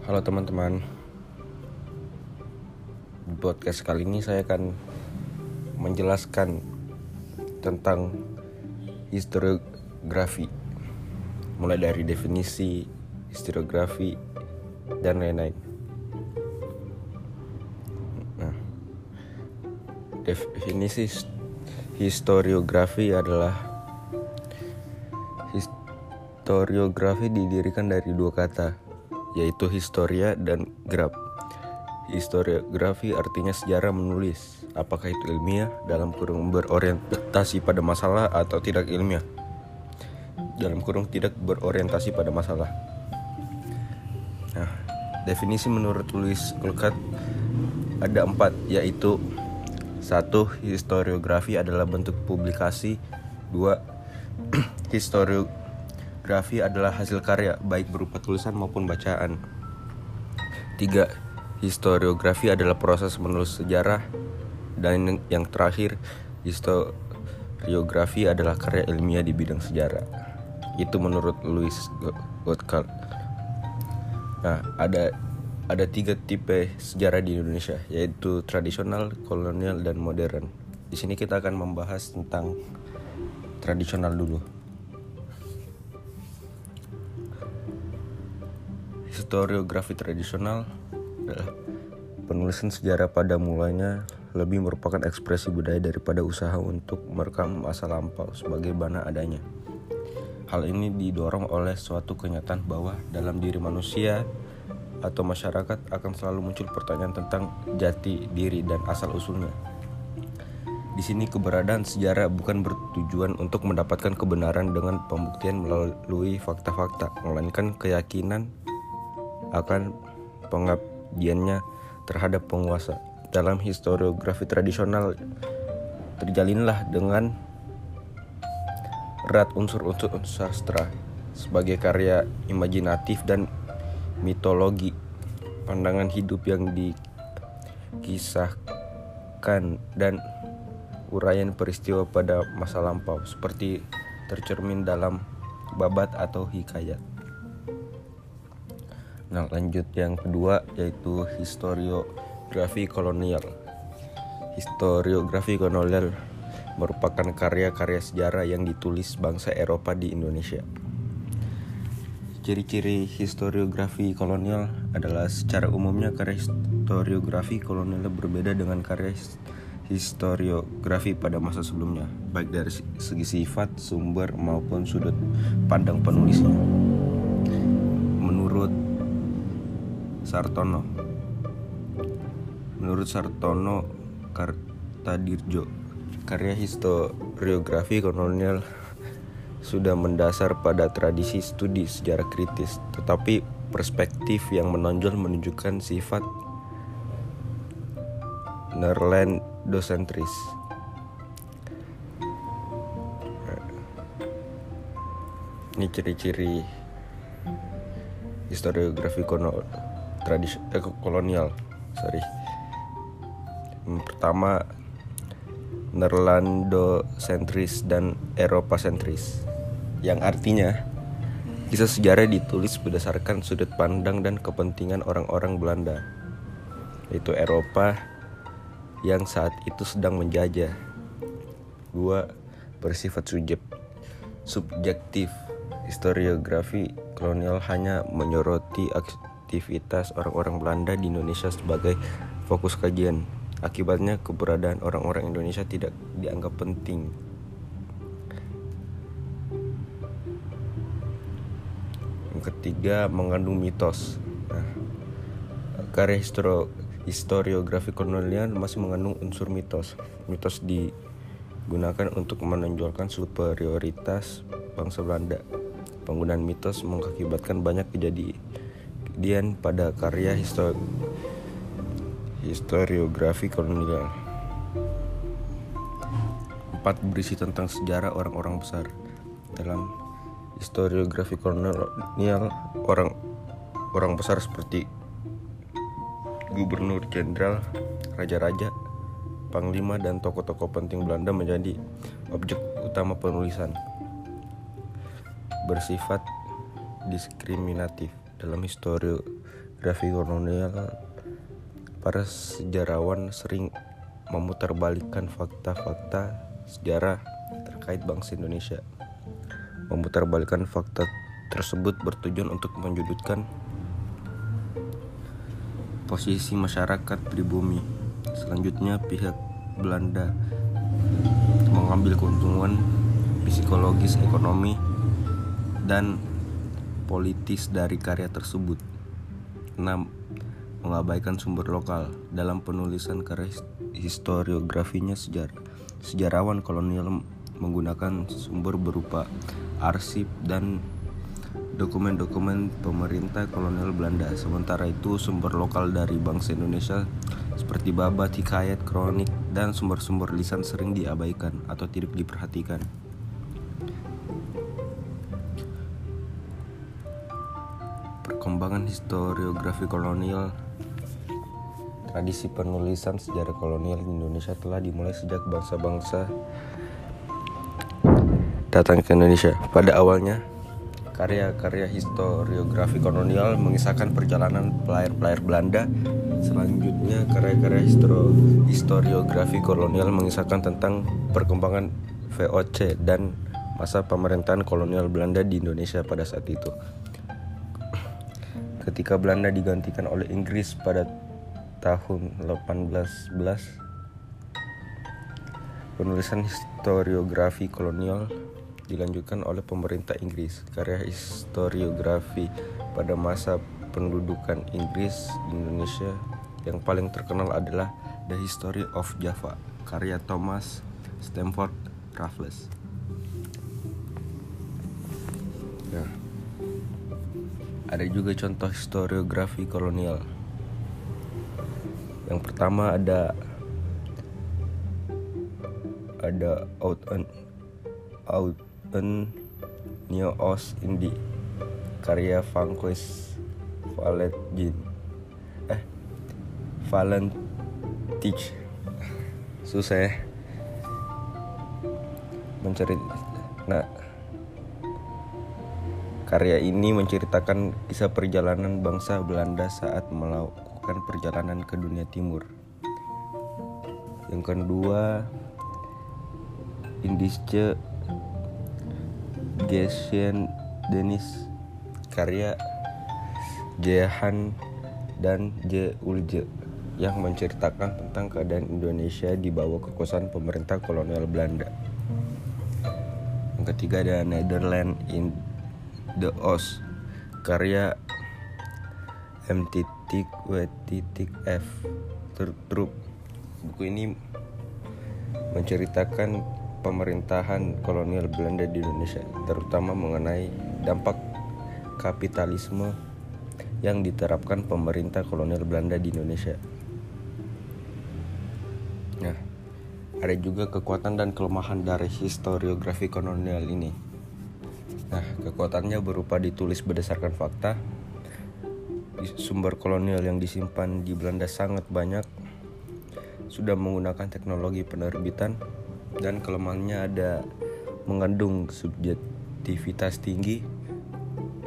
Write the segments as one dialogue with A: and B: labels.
A: Halo teman-teman. Podcast kali ini saya akan menjelaskan tentang historiografi. Mulai dari definisi, historiografi, dan lain-lain. Nah, Definisi historiografi adalah Historiografi didirikan dari dua kata yaitu historia dan graf. Historiografi artinya sejarah menulis. Apakah itu ilmiah dalam kurung berorientasi pada masalah atau tidak ilmiah? Dalam kurung tidak berorientasi pada masalah. Nah, definisi menurut Louis Alcott ada empat yaitu satu historiografi adalah bentuk publikasi dua historiografi Grafi adalah hasil karya, baik berupa tulisan maupun bacaan. 3. Historiografi adalah proses menulis sejarah. Dan yang terakhir, historiografi adalah karya ilmiah di bidang sejarah. Itu menurut Louis Gottschalk. Nah, ada ada tiga tipe sejarah di Indonesia, yaitu tradisional, kolonial, dan modern. Di sini kita akan membahas tentang tradisional dulu. Historiografi tradisional adalah penulisan sejarah pada mulanya lebih merupakan ekspresi budaya daripada usaha untuk merekam masa lampau sebagai bana adanya. Hal ini didorong oleh suatu kenyataan bahwa dalam diri manusia atau masyarakat akan selalu muncul pertanyaan tentang jati diri dan asal usulnya. Di sini keberadaan sejarah bukan bertujuan untuk mendapatkan kebenaran dengan pembuktian melalui fakta-fakta, melainkan keyakinan akan pengabdiannya terhadap penguasa. Dalam historiografi tradisional terjalinlah dengan erat unsur-unsur sastra sebagai karya imajinatif dan mitologi pandangan hidup yang dikisahkan dan uraian peristiwa pada masa lampau seperti tercermin dalam babat atau hikayat. Nah, lanjut yang kedua yaitu historiografi kolonial. Historiografi kolonial merupakan karya-karya sejarah yang ditulis bangsa Eropa di Indonesia. Ciri-ciri historiografi kolonial adalah secara umumnya karya historiografi kolonial berbeda dengan karya historiografi pada masa sebelumnya, baik dari segi sifat, sumber maupun sudut pandang penulisnya. Menurut Sartono. Menurut Sartono Kartadirjo Karya historiografi kolonial sudah mendasar pada tradisi studi sejarah kritis Tetapi perspektif yang menonjol menunjukkan sifat Nerlandocentris Ini ciri-ciri historiografi kolonial tradisi eh, kolonial sorry. Yang pertama Nerlando sentris dan Eropa sentris yang artinya kisah sejarah ditulis berdasarkan sudut pandang dan kepentingan orang-orang Belanda yaitu Eropa yang saat itu sedang menjajah. Dua bersifat subjek subjektif. Historiografi kolonial hanya menyoroti aktivitas orang-orang Belanda di Indonesia sebagai fokus kajian. Akibatnya keberadaan orang-orang Indonesia tidak dianggap penting. Yang ketiga mengandung mitos. Nah, karya historo, historiografi kolonial masih mengandung unsur mitos. Mitos digunakan untuk menonjolkan superioritas bangsa Belanda. Penggunaan mitos mengakibatkan banyak kejadian Kemudian pada karya histori historiografi kolonial. Empat berisi tentang sejarah orang-orang besar. Dalam historiografi kolonial orang orang besar seperti gubernur jenderal, raja-raja, panglima dan tokoh-tokoh penting Belanda menjadi objek utama penulisan. Bersifat diskriminatif dalam historiografi kolonial, para sejarawan sering memutarbalikkan fakta-fakta sejarah terkait bangsa Indonesia. Memutarbalikkan fakta tersebut bertujuan untuk menjudutkan posisi masyarakat pribumi. Selanjutnya pihak Belanda mengambil keuntungan psikologis, ekonomi, dan politis dari karya tersebut. 6. Mengabaikan sumber lokal dalam penulisan karya historiografinya sejarah. Sejarawan kolonial menggunakan sumber berupa arsip dan dokumen-dokumen pemerintah kolonial Belanda. Sementara itu sumber lokal dari bangsa Indonesia seperti babat, hikayat, kronik, dan sumber-sumber lisan sering diabaikan atau tidak diperhatikan. Perkembangan historiografi kolonial Tradisi penulisan sejarah kolonial Indonesia telah dimulai sejak bangsa-bangsa datang ke Indonesia. Pada awalnya, karya-karya historiografi kolonial mengisahkan perjalanan pelayar-pelayar Belanda. Selanjutnya, karya-karya historiografi kolonial mengisahkan tentang perkembangan VOC dan masa pemerintahan kolonial Belanda di Indonesia pada saat itu ketika Belanda digantikan oleh Inggris pada tahun 1811 penulisan historiografi kolonial dilanjutkan oleh pemerintah Inggris. Karya historiografi pada masa pendudukan Inggris Indonesia yang paling terkenal adalah The History of Java karya Thomas Stamford Raffles. Ya ada juga contoh historiografi kolonial. Yang pertama ada ada Outen Outen New Os Indi karya Francois Valentin eh Valentich. Susah ya. Mencari nah Karya ini menceritakan kisah perjalanan bangsa Belanda saat melakukan perjalanan ke dunia timur. Yang kedua, Indische Gesien Denis karya Jehan dan J. Ulje yang menceritakan tentang keadaan Indonesia di bawah kekuasaan pemerintah kolonial Belanda. Yang ketiga ada Netherlands in The Oz karya M titik W titik F Trup buku ini menceritakan pemerintahan kolonial Belanda di Indonesia terutama mengenai dampak kapitalisme yang diterapkan pemerintah kolonial Belanda di Indonesia. Nah, ada juga kekuatan dan kelemahan dari historiografi kolonial ini. Nah, kekuatannya berupa ditulis berdasarkan fakta. Sumber kolonial yang disimpan di Belanda sangat banyak. Sudah menggunakan teknologi penerbitan dan kelemahannya ada mengandung subjektivitas tinggi,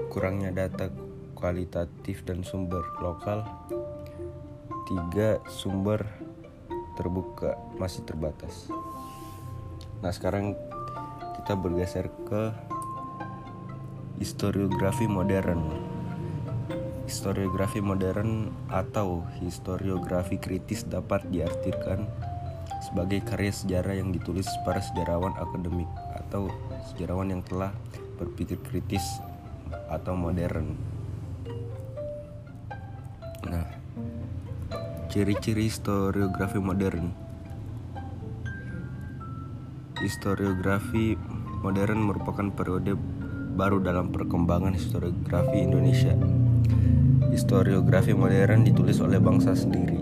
A: kurangnya data kualitatif dan sumber lokal. Tiga sumber terbuka masih terbatas. Nah, sekarang kita bergeser ke historiografi modern. Historiografi modern atau historiografi kritis dapat diartikan sebagai karya sejarah yang ditulis para sejarawan akademik atau sejarawan yang telah berpikir kritis atau modern. Nah, ciri-ciri historiografi modern. Historiografi modern merupakan periode baru dalam perkembangan historiografi Indonesia. Historiografi modern ditulis oleh bangsa sendiri.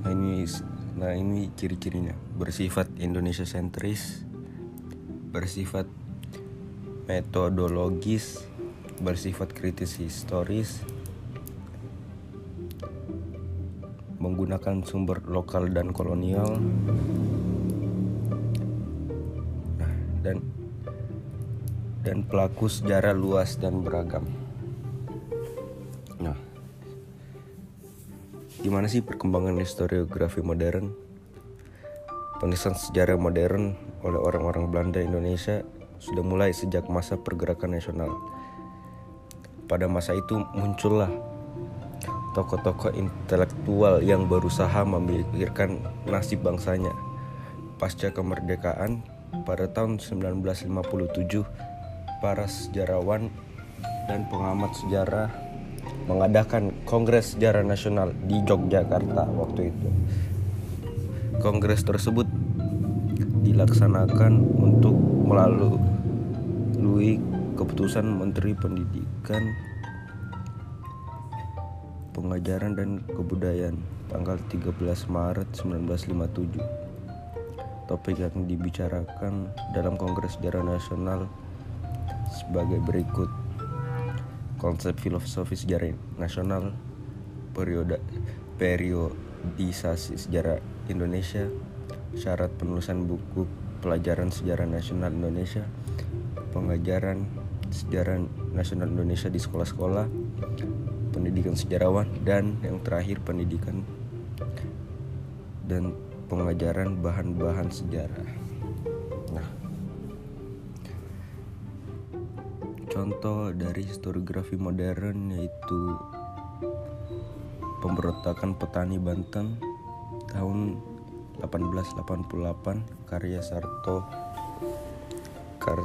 A: Nah ini, nah ini ciri-cirinya bersifat Indonesia sentris, bersifat metodologis, bersifat kritis historis, menggunakan sumber lokal dan kolonial, dan pelaku sejarah luas dan beragam. Nah, gimana sih perkembangan historiografi modern? Penulisan sejarah modern oleh orang-orang Belanda Indonesia sudah mulai sejak masa pergerakan nasional. Pada masa itu muncullah tokoh-tokoh intelektual yang berusaha memikirkan nasib bangsanya. Pasca kemerdekaan pada tahun 1957, para sejarawan dan pengamat sejarah mengadakan Kongres Sejarah Nasional di Yogyakarta waktu itu. Kongres tersebut dilaksanakan untuk melalui keputusan Menteri Pendidikan Pengajaran dan Kebudayaan tanggal 13 Maret 1957. Topik yang dibicarakan dalam Kongres Sejarah Nasional sebagai berikut. Konsep filosofi sejarah nasional periode periodisasi sejarah Indonesia, syarat penulisan buku pelajaran sejarah nasional Indonesia, pengajaran sejarah nasional Indonesia di sekolah-sekolah, pendidikan sejarawan dan yang terakhir pendidikan dan pengajaran bahan-bahan sejarah. Nah, contoh dari historiografi modern yaitu pemberontakan petani Banten tahun 1888 karya Sarto Kar,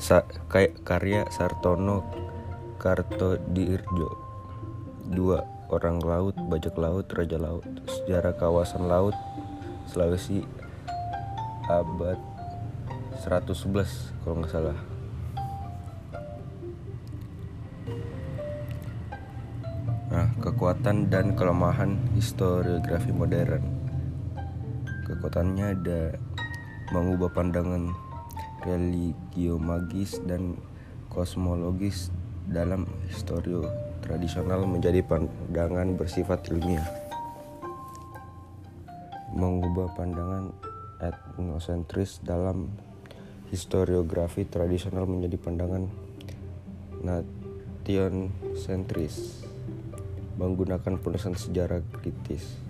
A: Sa, karya Sartono Kartodirjo dua orang laut, bajak laut, raja laut, sejarah kawasan laut Sulawesi abad 111 kalau nggak salah. Nah, kekuatan dan kelemahan historiografi modern. Kekuatannya ada mengubah pandangan religio magis dan kosmologis dalam historio tradisional menjadi pandangan bersifat ilmiah. Mengubah pandangan etnosentris dalam historiografi tradisional menjadi pandangan sentris menggunakan penulisan sejarah kritis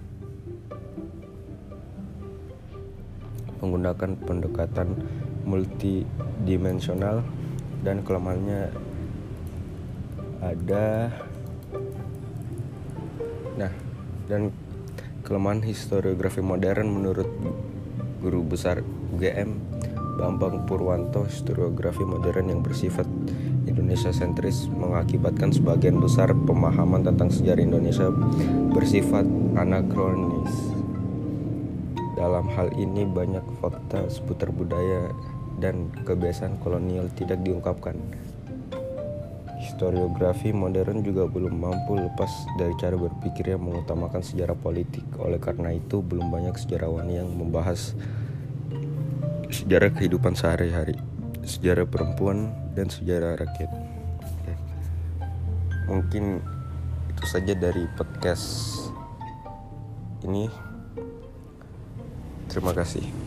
A: menggunakan pendekatan multidimensional dan kelemahannya ada. Nah dan kelemahan historiografi modern menurut guru besar UGM Bambang Purwanto historiografi modern yang bersifat Indonesia sentris mengakibatkan sebagian besar pemahaman tentang sejarah Indonesia bersifat anakronis. Dalam hal ini banyak fakta seputar budaya dan kebiasaan kolonial tidak diungkapkan historiografi modern juga belum mampu lepas dari cara berpikir yang mengutamakan sejarah politik. Oleh karena itu, belum banyak sejarawan yang membahas sejarah kehidupan sehari-hari, sejarah perempuan, dan sejarah rakyat. Mungkin itu saja dari podcast ini. Terima kasih.